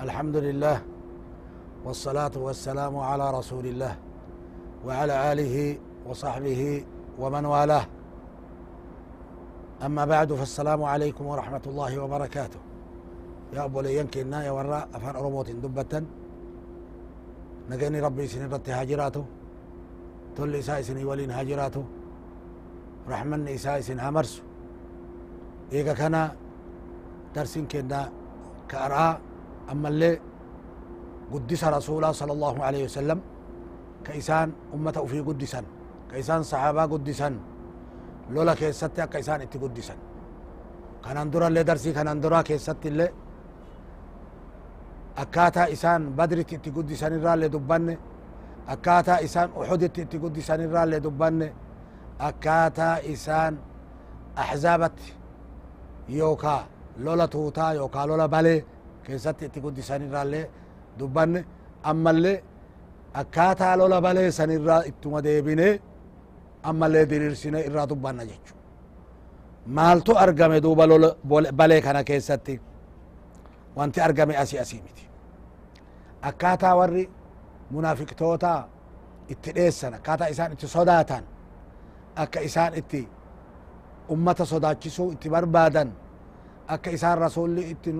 الحمد لله والصلاة والسلام على رسول الله وعلى آله وصحبه ومن والاه. أما بعد فالسلام عليكم ورحمة الله وبركاته. يا أبو ليين كنا يا وراء أفان أرموت دبة نجاني ربي سن رت هاجراته. تولي إساء ولين هاجراته. رحمن إساء سن همرسو إيقا كان درسين كنا كأرآ أما اللي قدس رسوله صلى الله عليه وسلم كإسان أمة في قدسا. كإسان صحابة قدسا. لولا كيست كإسان إتي قدسا. كان اندرا اللي درسي كان اندرا كيست اللي أكاتا إسان بدرت إتي قدسا الرا اللي دبن أكاتا إسان أحدت إتي قدسا الرا اللي دبن أكاتا إسان أحزابت يوكا lola tuutaa yookaa lola balee keessatti itti guddisan irraallee dubbanne ammallee akkaataa lola balee san irraa ittuma deebine ammallee diriirsine irraa dubbanna jechu maaltu argame duuba lola balee kana keessatti wanti argame asii asii miti akkaataa warri munaafiqtoota itti dheessan akkaataa isaan itti sodaatan akka isaan itti ummata sodaachisuu itti barbaadan akka isaan rasulli itti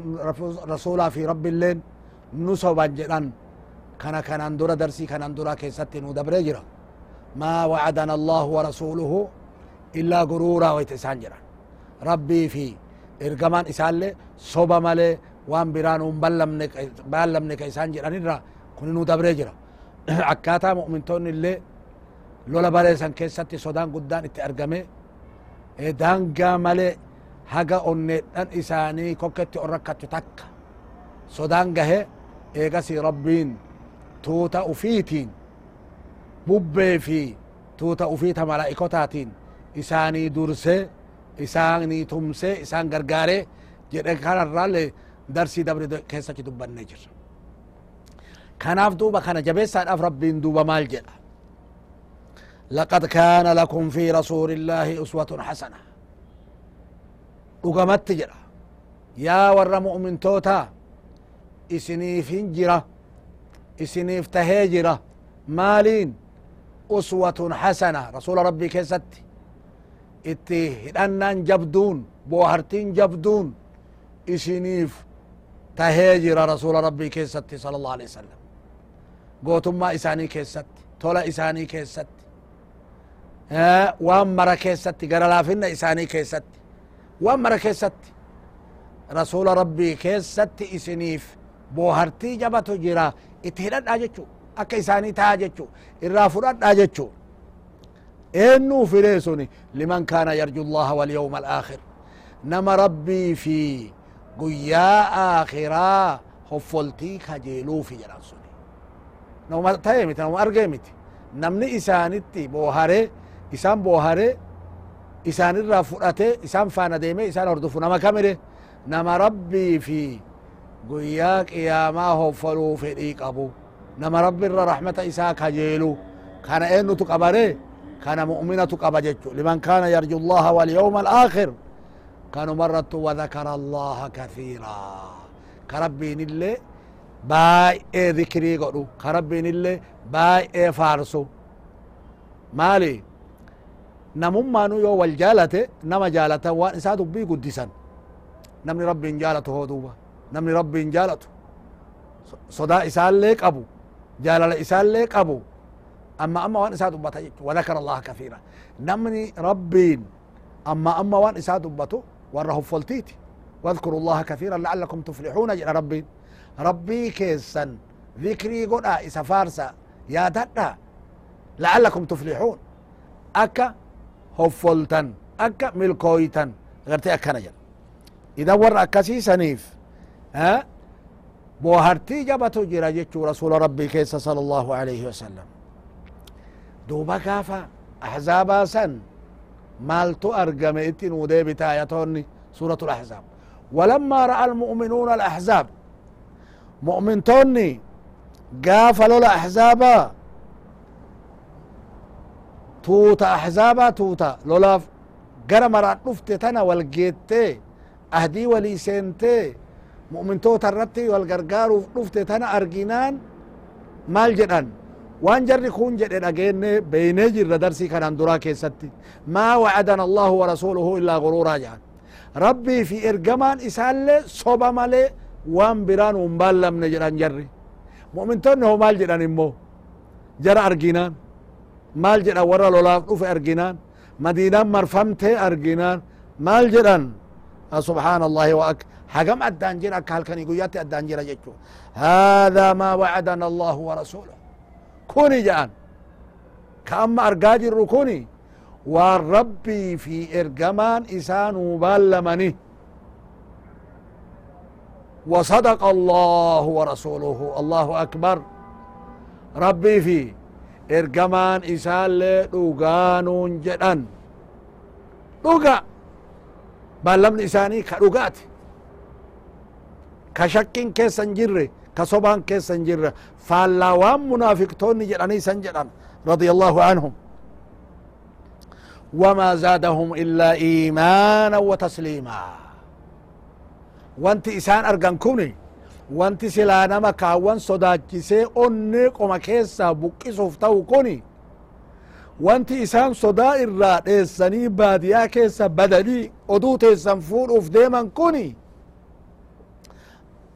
rasulaa fi rabbiilleen nu soban jedhan kana kanan dura darsii kanan dura keessatti nu dabre jira maa wacadana allahu warasuluhu illaa guruuraa wayta isaan jedhan rabbii fi ergamaan isaallee soba malee waan biraa nuun baallamne ka isaan jedhan irra kun nu dabre jira akkaataa mu'mintoonni illee lola bareesan keessatti sodaan guddaan itti argame daangaa malee haga onneedhan isaanii kokketti on rakkattu takka sodaan gahe eegasi rabbiin tuuta ufiitiin bubbee fi tuuta ufiita malaa'ikotaatiin isaanii dursee isaanii tumsee isaan gargaaree jedhe kanarraalle darsii dabre keessatti dubbannee jirra kanaaf duuba kana jabeessaadhaaf rabbiin duuba maal jedha لقد كان لكم في رسول الله أسوة حسنة dhugamatti jedha yaa warra mu'mintoota isiniif hin jira isiniif tahee jira maaliin uswatun hasana rasuula rabbii keessatti itti hidhannan jabduun boohartiin jabduun isiniif tahee jira rasuula rabbii keessatti sala allahu alaihi wasallam gootummaa isaanii keessatti tola isaanii keessatti waan mara keessatti gara laafinna isaanii keessatti waan mara keessatti rasuula rabbii keessatti isiniif boohartii jabatu jira itti hidhadhaa jechu akka isaanii ta'a jechu irraa fudhadhaa jechu eenyuu fidee suni liman kaana yarju llaha walyawma alaakhir nama rabbii fi guyyaa aakhiraa hoffoltii kajeeluufi jedhan suni nama ta'e miti nama argee miti namni isaanitti booharee isaan booharee fudhate isaan faana deeme isaan hordofu nama kamire nama rabbii fi guyyaa qiyaamaa hoffoluu fedhii qabu nama rabbi irra rahmata isaa kajeelu kana eennutu qabare kana mu'minatu qaba jechu liman kana yarju llaha walyawma alaakhir kanumarrattu wadakara allaha kathiira ka rabbiin illee baay'ee dhikrii godhu ka rabbiin illee baay'ee faarsu maali namummaanu yoo wal jaalate nama jaalatan waan isaa dubbii guddisan namni rabbiin jaalatu hoo duuba namni rabbiin jaalatu sodaa isaallee qabu jaalala isaallee qabu amma amma waan isaa dubbata jechu wadakara allaha kafiira namni rabbiin amma amma waan isaa dubbatu warra hoffoltiiti واذكروا الله كثيرا لعلكم تفلحون جل ربي ربي كيسا ذكري قدا إسا فارسا يا ددا لعلكم تفلحون أكا هفولتن أكا ملكويتن غرتي أكا نجل إذا ور أكاسي سنيف ها بوهرتي جبتو جراجتو رسول ربي كيس صلى الله عليه وسلم دوبا كافا أحزابا سن مالتو أرقم إتن ودي بتايتوني سورة الأحزاب ولما رأى المؤمنون الأحزاب مؤمن توني قافلوا الأحزاب tuuta ahzaabaa tuuta lolaaf gara maraan dhufte tana wal geettee ahdii walii seentee mu'mintoota irratti wal gargaaruuf dhufte tana arginaan maal jedhan waan jarri kun jedhe dhageenne beynee jirra darsii kanan duraa keessatti maa wacadana allahu wa rasuluhu illaa guruuraa jedhan rabbii fi ergamaan isaallee soba malee waan biraan hin baallamne jedhan jarri mu'mintoonni ho maal jedhan immoo jara arginaan مال جدا ورا لولاف اوف ارجنان مدينه مرفمته ارجنان مال جدا سبحان الله واك حجم الدانجر اكل كان يقول ياتي الدانجر هذا ما وعدنا الله ورسوله كوني جان كأم ارجاج الركوني والربي في ارجمان اسان وبلمني وصدق الله ورسوله الله اكبر ربي في ergamaan isaalee dhugaanuun jedhan. Dhuga! Baallamni isaanii ka dhugaati. Ka shakkin keessa hin jirre ka sobaan keessa hin jirre. Faallaa waan munaafiqtoonni jedhanii san jedhan radia allahu anhum. Wamaa zaadahum illaa iimaana wa tasliimaa. Wanti isaan argan kuni wanti silaa nama kaawwan sodaachisee onnee qoma keessaa buqqisuuf ta'u kuni wanti isaan sodaa irraa dheessanii baadiyaa keessa badanii oduu teessan fuudhuuf deeman kuni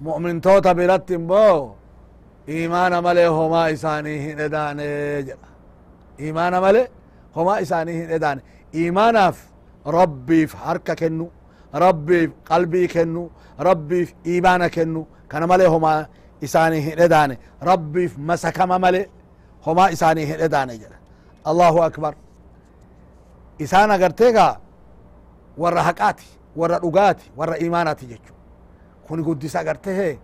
mu'mintoota biratti immoo imaana malee homaa isaanii hin edaane jedha imaana malee homaa isaanii hin edaane imaanaaf rabbiif harka kennu rabbiif qalbii kennu rabbiif imaana kennu kana malee homaa isaanii hin edaane rabbiif masakama malee homaa isaanii hin edaane jedha allahu akbar isaan agarteegaa warra haqaati warra dhugaati warra imaanaati jechu kun guddisa agartee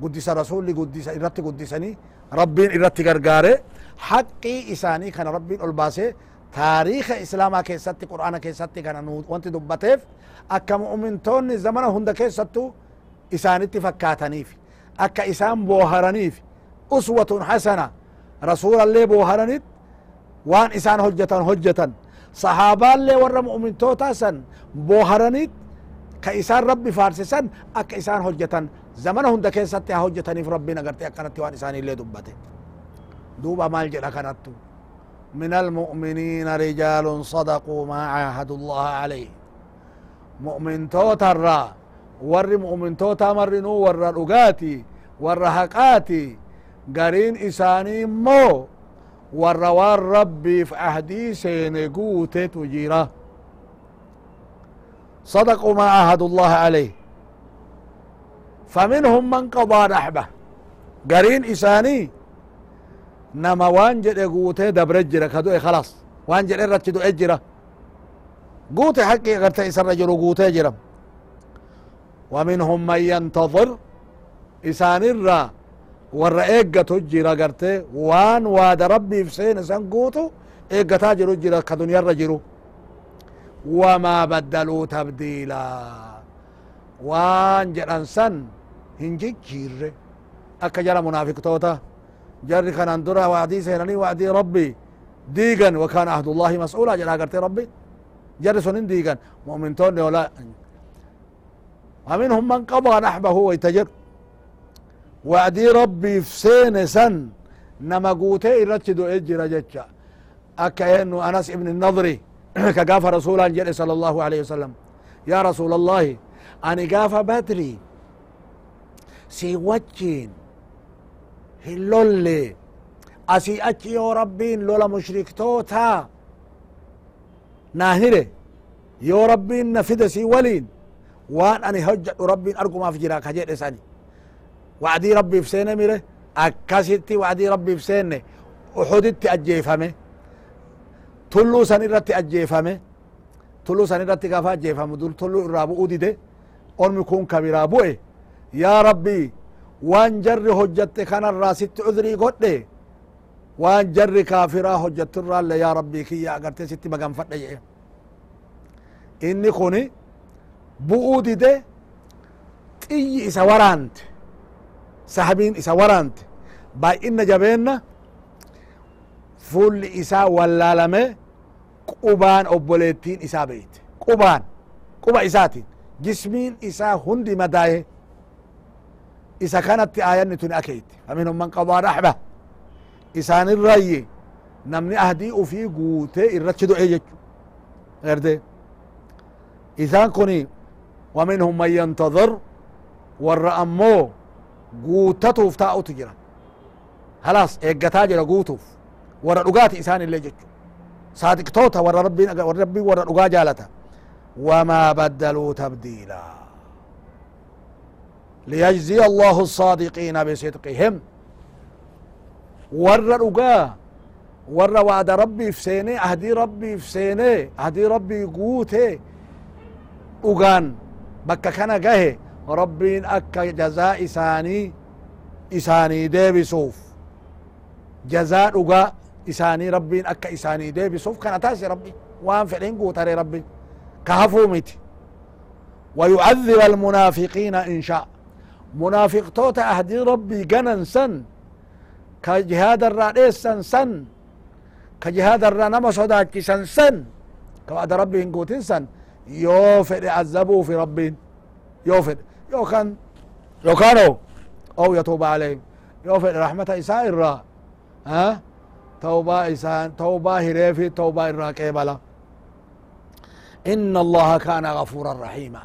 guddisa rasulli guddisa irratti guddisanii rabbiin irratti gargaare haqqii isaanii kana rabbiin ol baasee taariika islaamaa keessatti qur'aana keessatti kana wanti dubbateef akka mu'mintoonni zamana hunda keessattu isaanitti fakkaataniif akka isaan booharaniif uswatun hasana rasulallee booharanit waan isaan hojjetan hojjetan sahaabaallee warra mu'mintoota san booharanit ka isaan rabbi faarsisan akka isaan hojjetan zamana hunda keessatti haa hojjetaniif rabbiin agarte akkanatti waan isaaniillee dubbate duuba maal jedha kanattu من المؤمنين رجال صدقوا ما عاهدوا الله عليه مؤمن توتر ور مؤمن توتا مرنو ور رقاتي ور هقاتي قرين إساني مو ور وار ربي في أهدي سينقوت تجيرا صدقوا ما عاهدوا الله عليه فمنهم من قضى نحبه قرين إساني nama waan jedhe guutee dabre jira ka du'e kalas waan jedhe irratti du'e jira guute haqqi agarte isarra jiru guutee jira ومنهم من ينتظر isaanirra warra eeggatu jira garte waan waada rabbiif seene san guutu eeggataa jiru jira ka duniyarra jiru wamaa baddaluu tabdiila waan jedhan san hin jijjiirre akka jara munaafiqtoota جري كان اندرا وعدي سينني وعدي ربي ديغا وكان عهد الله مسؤولا جرا قرتي ربي جري سنين ديغا مؤمن توني ولا ومنهم من قضى نحبه ويتجر. وعدي ربي في سين سن نما قوتي يرتدوا إجر أكا إنه أنس ابن النضري كقاف رسولا جري صلى الله عليه وسلم. يا رسول الله أني قاف بدري. سي وجين. asii achi yoo rabbiin lola mushriktoota naa hire yoo rabbiin na fide si waliin waan ani hojjadhu rabbiin argumaaf jira ka jedhe sani wacdii rabbiif seene mire akkasitti wacdii rabbiif seenne uxuditti ajjeefame tulluu san irratti ajjeefame tulluu san irratti gaafa ajjeefamu dur tulluu irraa bu'uu dide ormi kun ka biraa bu'e yaa rabbii waan jarri hojjatte kanarraa sitti cudrii godhe waan jarri kaafiraa hojjatturraalle yaa rabbii kiyya agarte sitti maganfadhe jedhe inni kuni bu'uu dide xiyyi isa waraante sahabiin isa waraante baay'inna jabeenna fuulli isaa wallaalame qubaan obboleettiin isaa beeyte qubaan quba isaatiin jismiin isaa hundi madaaye isa kanatti aayanni tun akeyti faminhum man qadaa raxba isaanirrayye namni ahdii ufii guutee irrachi do'e jechu erde isaan kuni ومنهم من ينتظر ور امو قوتتو فتا أو خلاص اي جرا قوتو ور رقات إنسان اللي جت صادق توتا ور ربي ور ربي ور رقا جالتا. وما بدلوا تبديلا. ليجزي الله الصادقين بصدقهم. ور رقا ور وعد ربي في سيني أهدي ربي في سيني أهدي ربي قوتي. أوغان بكا كان جاه ربين أكا جزاء إساني إساني دي بسوف جزاء أغا إساني ربين أكا إساني دي بسوف كان تاسي ربي. وان فعلين قوة ربي. كهفو كهفومت ويعذب المنافقين إن شاء. منافق توتا أهدي ربي جنن سن. كجهاد الرئيس سن سن. كجهاد الرنمس وداكي سن سن. كوعد ربي إن قوتين سن. يوفر عذبوا في ربين يوفر يو كان يو كانوا. أو يتوب عليهم. يوفر رحمة إساء الرا. ها؟ توبة إسان توبة هريفي توبة الرا كيبلا. إن الله كان غفورا رحيما.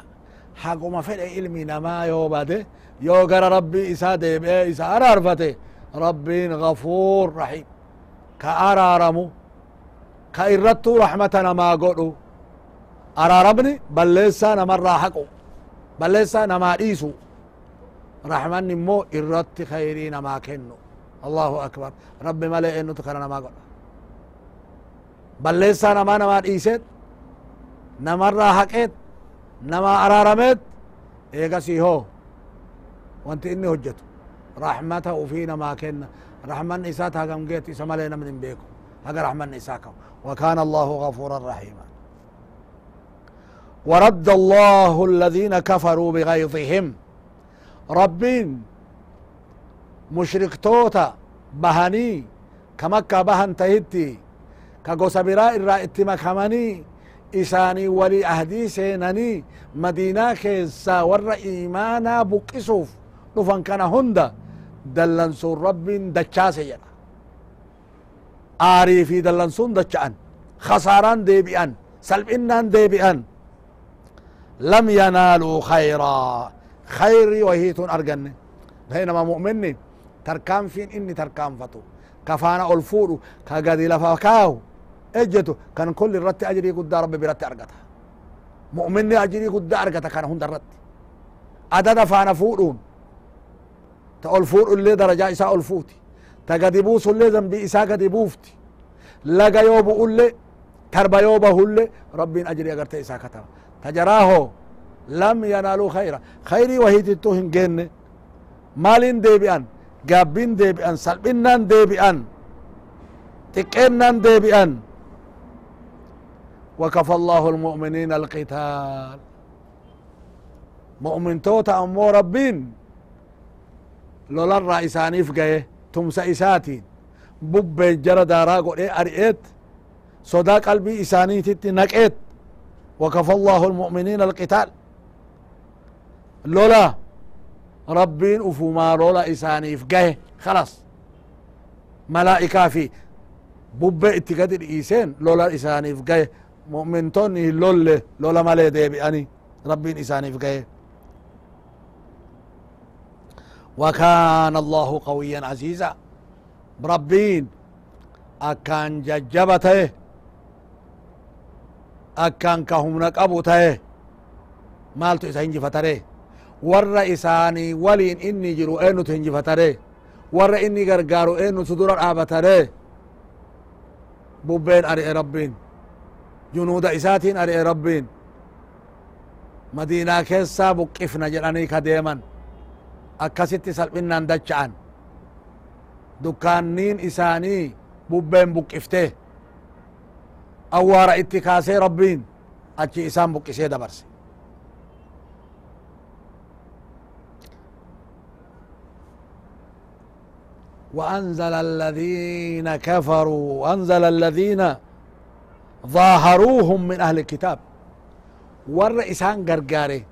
حقما فدع علمي نما يو بده. يو غر ربي إسا ديبئ إسا أرارفته. ربين غفور رحيم. كأرارمو. كإرتو رحمة نما قلو أرارمني بلسا نمر حقو بلسا نما ديسو رحمن مو إرت خيري نما كنو الله أكبر ربي ملئ إنو تكرا نما قلو بلسا نما نما haqeet nama araarameet eegasii hoo wanti inni hojjetu raxmata ufii namaa kenna raxman isaa hagam geet isa malee namni hin beeku haga raxman isaa kaw وكان الله غفورا رحيما ورد الله الذين كفروا بغيظهم. ربين مشرك توتا بهني كمكة بهن تهدي كقوس براء الرائد مكمني إساني ولي أهدي سينني مدينة كيسا ور إيمانا بقصف نفن كان هندا دلنسو رب سينا آري في دلنسون دچان خساران ديبئان سلب إنان ديبئان لم ينالوا خيرا. خيري وهيتون أرجن. بينما مؤمني تركان فين؟ إني تركان فتو. كفانا ألفورو. كغادي لفاكاو أجتو. كان كل الرت أجري قد ربي برت أرجتها مؤمني أجري قد أرجتها كان هون الرت. أدد فانا فورون. تقول فور اللي درجة إساء ألفوتي. تقدي بوس اللي ذنبي إساء قدي بوفتي. لقى يوبو اللي تربى يوبه اللي ربين أجري أجرت إساء كتبه. tajaraaho lam yanaaluu khayra. Khayrii wahitittu hin geenne maalin deebi'an gaabbin deebi'an salphinnan deebi'an xiqqeennan deebi'an. Wakafa allahu almu'miniina alqitaal mu'mintoota ammoo rabbiin lolarraa isaaniif gaye tumsa isaatiin. Bubbeen jara daaraa godhee ari'eet sodaa qalbii isaaniititti naqeet. وكفى الله المؤمنين القتال. لولا ربين أفوما لولا إسانيف جاي خلاص. ملائكة في بب اتقاد الإيسين. لولا إسانيف جاي mu'mintoonni hin lolle lola malee deebi'ani rabbiin isaaniif gaye وكان الله قويا عزيزا. ربين أكان ججبته. أكان كهمنا قبوته مالتو إسا هنجي فتره ور إساني ولين إني جرو إنو تهنجي فتره ور إني غرغارو إنو تدور آبتره بوبين أرئ ربين جنود إساتين أرئ ربين مدينة كيسا بقفنا جراني كديما akkasitti salphinnaan dacha'an. Dukkaanniin isaanii bubbeen buqqiftee awwaara itti kaasee rabbiin achi isaan buqqisee dabarse وأنزل الذين كفروا وأنزل الذين ظاهروهم من أهل الكتاب. ور إسان غرغاري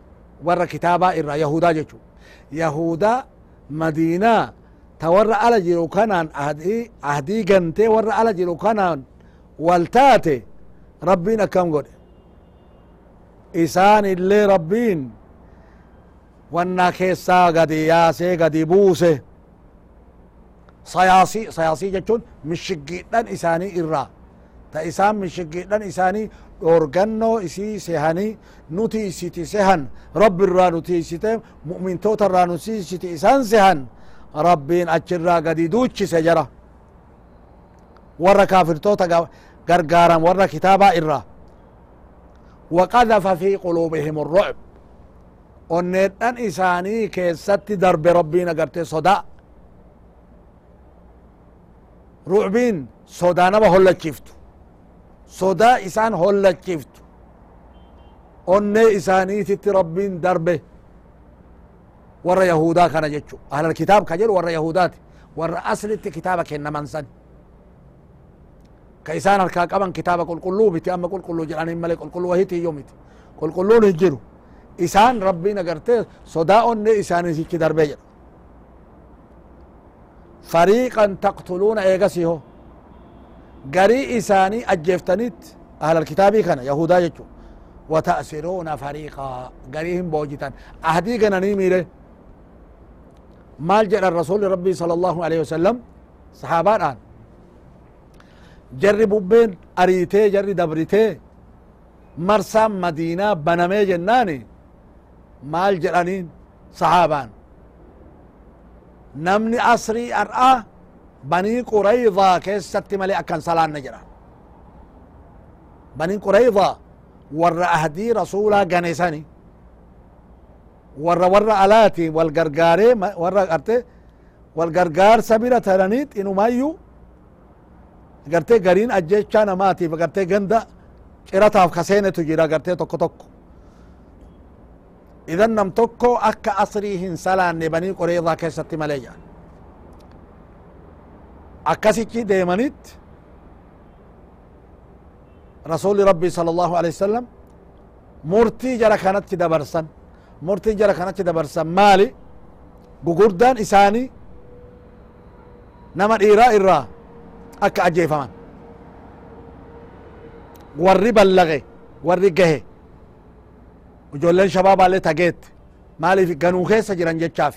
ور كتابا إرى يهودا جتو يهودا مدينة تور على جيرو كانان أهدي أهدي جنتي ور على جيرو كانان والتاتي ربنا كم قد إسان اللي ربين وأنا كيسا قد ياسي قد بوسه sayaasii sayaasii jechuun mishiggiidhan isaanii irraa ta isaan mishiggiidhan isaanii dhoorgannoo isii sehanii nuti isiti sehan rabbi irraa nuti isite mu'mintoota irraa nuti isiti isaan sehan rabbiin achirraa gadi duuchise jara warra kaafirtoota gargaaran warra kitaabaa irraa وقذف في قلوبهم الرعب onneedhan isaanii keessatti darbe rabbiin agarte sodaa rucbiin sodaa nama hollachiftu sodaa isaan hollachiftu onnee isaaniititti rabbiin darbe warra yahudaa kana jechu ahlal kitaab ka jedhu warra yahudaati warra aslitti kitaaba kennaman san ka isaan harkaa qaban kitaaba qulqulluu miti amma qulqulluu jedhanin male qulqulluu wahitiyyo miti qulqulluun hin jiru isaan rabbiin agarte sodaa onnee isaaniititti darbe jedha fariiqan taqtuluuna eegasiho garii isaanii ajjeeftaniit ahlal kitaabii kana yahudaa jechu wata'siruuna fariiqaa garii hin boojitan ahdii gananii miire maal jedhan rasuli rabbii sala allahu alaihi wasalam sahaabaadhaan jarri bubbeen ariitee jarri dabritee marsaan madiinaa banamee jennaani maal jedhaniin sahaabaan namni asrii ar'a banii quraydaa keessatti malee akkan salaanne jedha banii quraydaa warra ahdii rasuulaa ganesani warra warra alaati wal gargaaree warra garte wal gargaarsa bira tananiit inumayyu gartee gariin ajjechaa namaatiif gartee ganda cirataaf kaseenetu jira gartee tokko tokko idan nam tokko akka asrii hin salaanne banii quraydaa keessatti malee jedhan akkasichi deemanit rasuli rabbi sala allahu alaihi wasalam murtii jara kanatti dabarsan murtii jara kanatti dabarsan maali gugurdaan isaanii nama dhiiraa irraa akka ajjeefaman warri ballage warri gahe ijoolleen shabaabaallee tageette maaliif ganuu keessa jiran jechaaf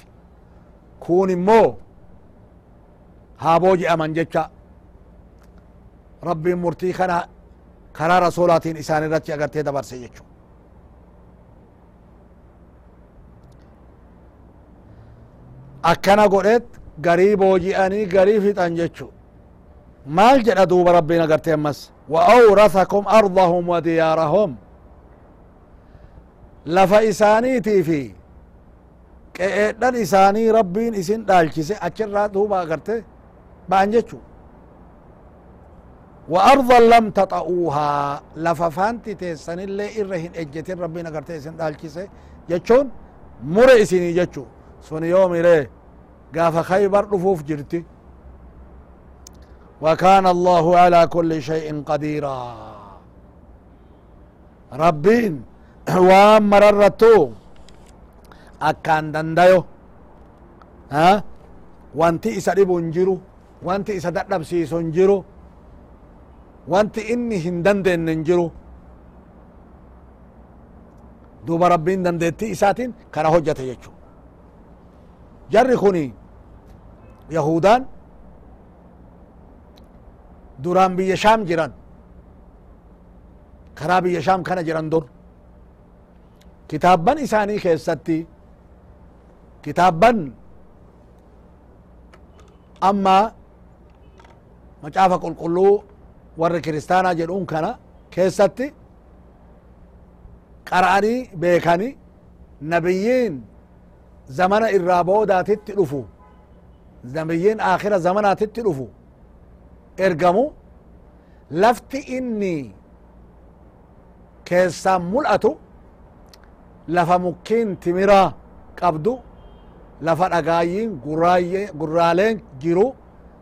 kun immoo haa booji'aman jecha rabbiin murtii kana karaa rasulaatiin isaan irratti agartee dabarse jechu akkana godhet garii booji'anii garii fixan jechu maal jedha duuba rabbiin agartee ammas? Wa awrathakum ardahum wa diyaarahum. Lafa isaaniitii fi qe'eedhan isaanii rabbiin isin dhaalchise achirraa duuba agarte ba'an jechu wa ardan lam taxa'uuhaa lafa faanti teessanillee irra hin ejjetin rabbiin agarte isin dhaalchise jechuun mure isinii jechu sun yoomire gaafa khaybar dhufuuf jirti وكان الله على كل شيء قديرا. ربين وان مررتو. أكان دندايو. ها؟ وانتي إسا ديبونجيرو وانتي إسا ددبسي سونجيرو وانتي إني هندندن ننجيرو دوبا ربين دندتي إساتين كرهوجت يچو جرخوني يهودان duraan biyya shaam jiran karaa biyya shaam kana jiran dur kitaabban isaanii keessatti kitaabban amma macaafa qulqulluu warri kiristaanaa jedhuun kana keessatti qara'anii beekani nabiyyiin zamana irraa boodaatitti dhufu nabiyyiin aakhira zamanaatitti dhufu ergamu lafti inni keessaan mul'atu lafa mukkiin timiraa qabdu lafa dhagaayyiin gurraaleen jiru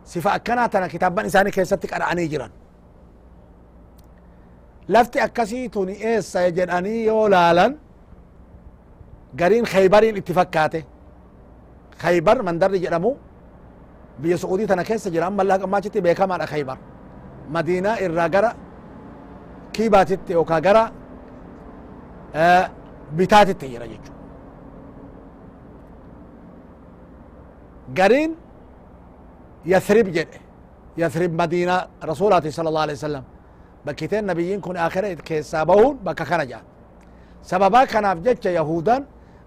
sifa akkanaa tana kitaabban isaanii keessatti qadha'anii jiran lafti akkasii tuni eessa jedhanii yoo laalan gariin khaybariin itti fakkaate khaybar mandarri jedhamu biyya su'udii tana keessa jira amma ammachitti beekamaadha khaybar madiinaa irraa gara kiibaatitti yookaa gara bitaatitti jira jechu gariin yathrib jedhe yathrib madiinaa rasuulaati sala allah alih wasalam bakkiteen nabiyyiin kun akhira keessaa bahuun bakka kana jedha sababaa kanaaf jecha yahudan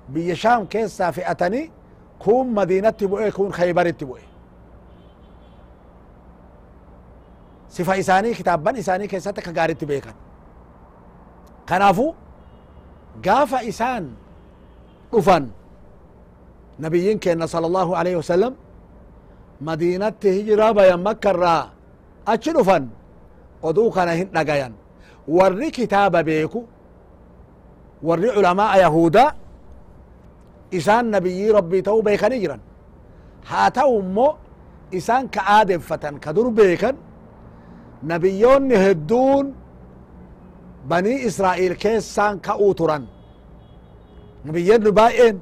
biyya shaam keessaa fe'atanii kun madiinatti bu'e kun khaybaritti bu'e sifa isaanii kitaabban isaanii keessatti akka gaaritti beekan. Kanaafu gaafa isaan dhufan nabiyyiin keenna sala allahu alaihi wasalam madiinatti hijiraa bayan makka irraa achi dhufan oduu kana hin dhagayan. Warri kitaaba beeku warri culamaa yahudaa isaan nabiyyii rabbii ta'uu beekanii jiran. Haa ta'u immoo isaan ka aadeffatan ka dur beekan nabiyyoonni hedduun banii israa'iil keessaan ka'uu turan. Nabiyyoonni baay'een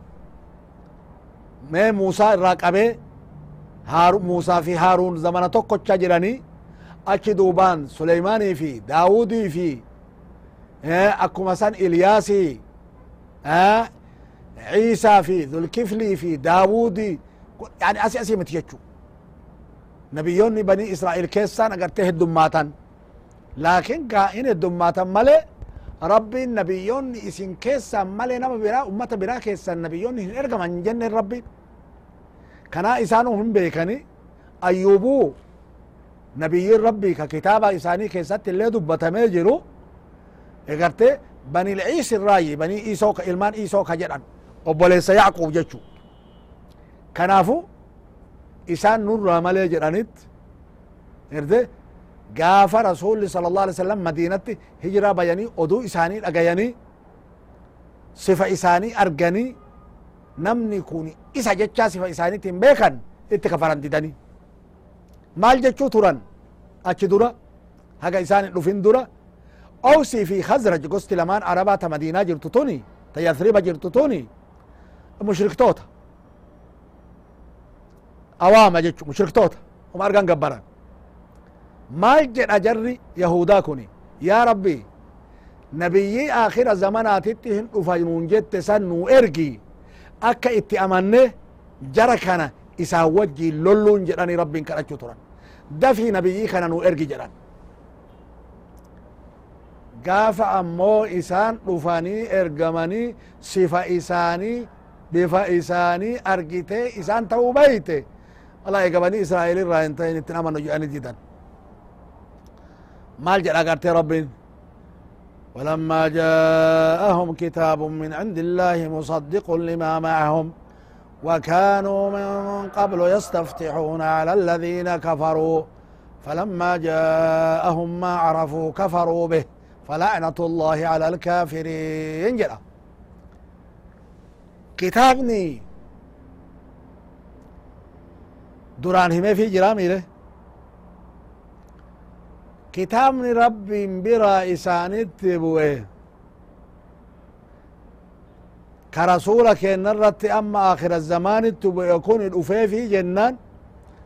mee muusaa irraa qabee muusaa fi haaruun zamana tokkocha jiranii achi duubaan suleymaanii fi daawudii fi akkuma san ilyaasii ciisaa fi dhulkiflii fi daawudii yani asi asii miti jechu nabiyyoonni bani israa'il keessaan agartee heddummaatan laakin gaa in heddummaatan male rabbiin nabiyyoonni isin keessaan male nama biraa ummata biraa keessan nabiyyoonni hin ergaman hin jenne rabbiin kanaa isaanu hin beekani ayyubuu nabiyyiin rabbii ka kitaaba isaanii keessatti illee dubbatamee jiru egarte bani lciis irraayi bani iisoo ka ilmaan iisoo ka jedhan isaan nurraa malee jedhanit erde gaafa rasuli sala allah alay wasalam madiinatti hijiraa bayanii oduu isaanii dhagayanii sifa isaanii arganii namni kun isa jechaa sifa isaaniitiin beekan itti kafaran didanii maal jechuu turan achi dura haga isaan dhufin dura awsii fi khazraj gosti lamaan arabaa ta madiinaa jirtu tuni ta yathriba jirtu tuni mushriktoota awaama jechu mushriktoota uma argan gabbaran maal jedha jarri yahudaa kuni yaa rabbi nabiyyii aakhira zamanaatitti hin dhufa jette san nuu ergi akka itti amanne jara kana isaan wajjiin lolluun jedhani rabbiin kadhachuu turan dafii nabiyyii kana nuu ergi jedhan gaafa ammoo isaan dhufanii ergamanii sifa isaanii bifa isaanii argitee isaan ta'uu bayte irraa hin ta'in ittin amanu jedhani didan maal jedha gartee rabbiin? ولما جاءهم كتاب من عند الله مصدق لما معهم وكانوا من قبل يستفتحون على الذين كفروا فلما جاءهم ما عرفوا كفروا به فلعنة الله على الكافرين جرا كتابني duraan himeefi jira miile? Kitaabni rabbiin bira isaanitti bu'e. Ka rasuula keenna irratti amma akhira zamaanitti bu'e kuni dhufeefi jennaan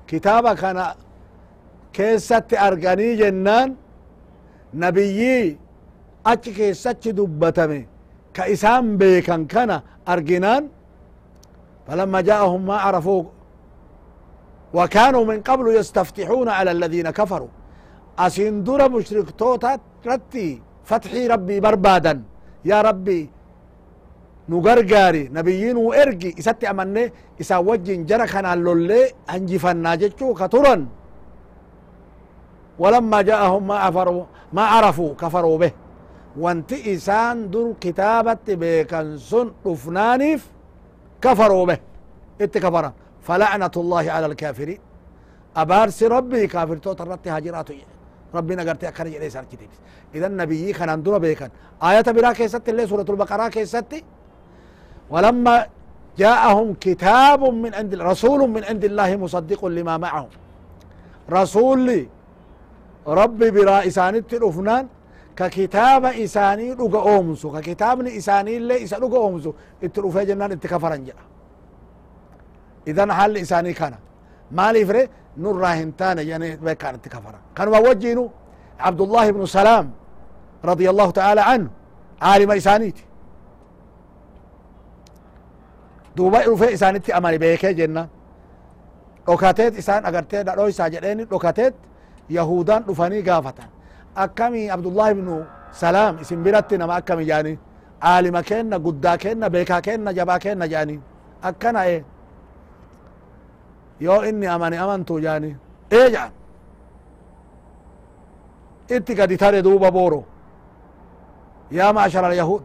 kitaaba kana keessatti arganii jennaan nabiyyii achi keessachi dubbatame ka isaan beekan kana arginaan falamma jaa'ahum maa carafuuh وكانوا من قبل يستفتحون على الذين كفروا. أسين در مشركتوتا رتي فتحي ربي بربادا. يا ربي نغرغاري نبيين وإرقي. إساتي أمني إسا وجين جرى اللولي هنجفنا جتشو كترا ولما جاءهم ما عفروا ما عرفوا كفروا به. وانت إسان در كتابة بيكن سن رفنانيف كفروا به. اتكفر فلعنة الله على الكافرين. أبارس ربي كافر توت الرتي هاجرات ربنا قرتي أكنا جلي سار كتير إذا النبي كان عندنا بيكن آية برا كيست اللي سورة البقرة كيست ولما جاءهم كتاب من عند رسول من عند الله مصدق لما معهم. رسول ربي برا إسانت الأفنان ككتاب إساني رقا أومسو. ككتاب إساني اللي إسا رقا أومسو. اترفع جنان اتكفرن جا idan haalli isaanii kana maaliif re nurraa hintaanayani beekaanatti kafara kanuma wajjiinu cabdullaahi ibnu salaam radia allahu taala anhu aalima isaaniiti duuba dhufee isaanitti amane beekee jenna dhokateet isaan agartee dhadhoysaa jedheeni dhokateet yahudaan dhufanii gaafatan akkamii abdullaahi ibnu salaam isin biratti nama akkami jaani aalima kenna guddaa kenna beekaa kenna jabaa kenna jaani akkana e yoo inni amane amantu jaani ee jaan itti gadi tare duuba booro yaa maashara alyahud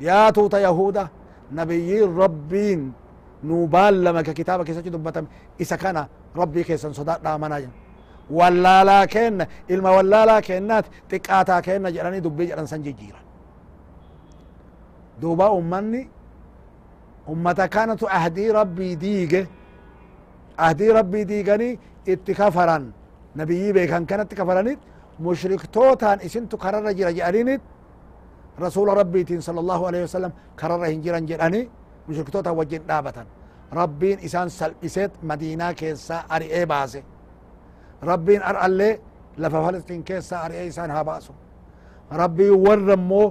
yaa tuuta yahuda nabiyyiin rabbiin nuu baallama ka kitaaba keessatti dubbatame isa kana rabbii keessan sodaadhaa manaa jedhan wallaalaa kenna ilma wallaalaa kennaat xiqqaataa kenna jedhanii dubbii jedhan san jijjiiran duuba ummanni ummata kanatu ahdii rabbii diige ahdii rabbii diiganii itti kafaran nabiyyii beekan kanatti kafaranit mushriktootaan isintu kararra jira jedhaninit rasuula rabbiitiin sala allahu alaihi wasalam kararra hin jiran jedhani mushriktoota wajjin dhaabatan rabbiin isaan salphiseet madiinaa keessaa ari'ee baase rabbiin ar'allee lafa falastiin keessaa ari'ee isaan haa baasu rabbiin warra immoo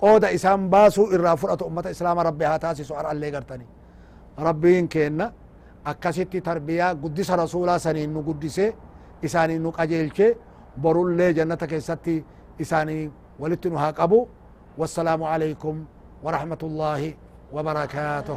qooda isaan baasuu irraa fudhatu ummata islaama rabbi haa taasisu ar'allee gartani rabbiin keenna akkasitti tarbiyaa guddisa rasuulaa saniin nu guddise isaaniin nu qajeelche borullee jannata keessatti isaanii walitti nu haa qabu والسلام عليكم ورحمة الله وبركاته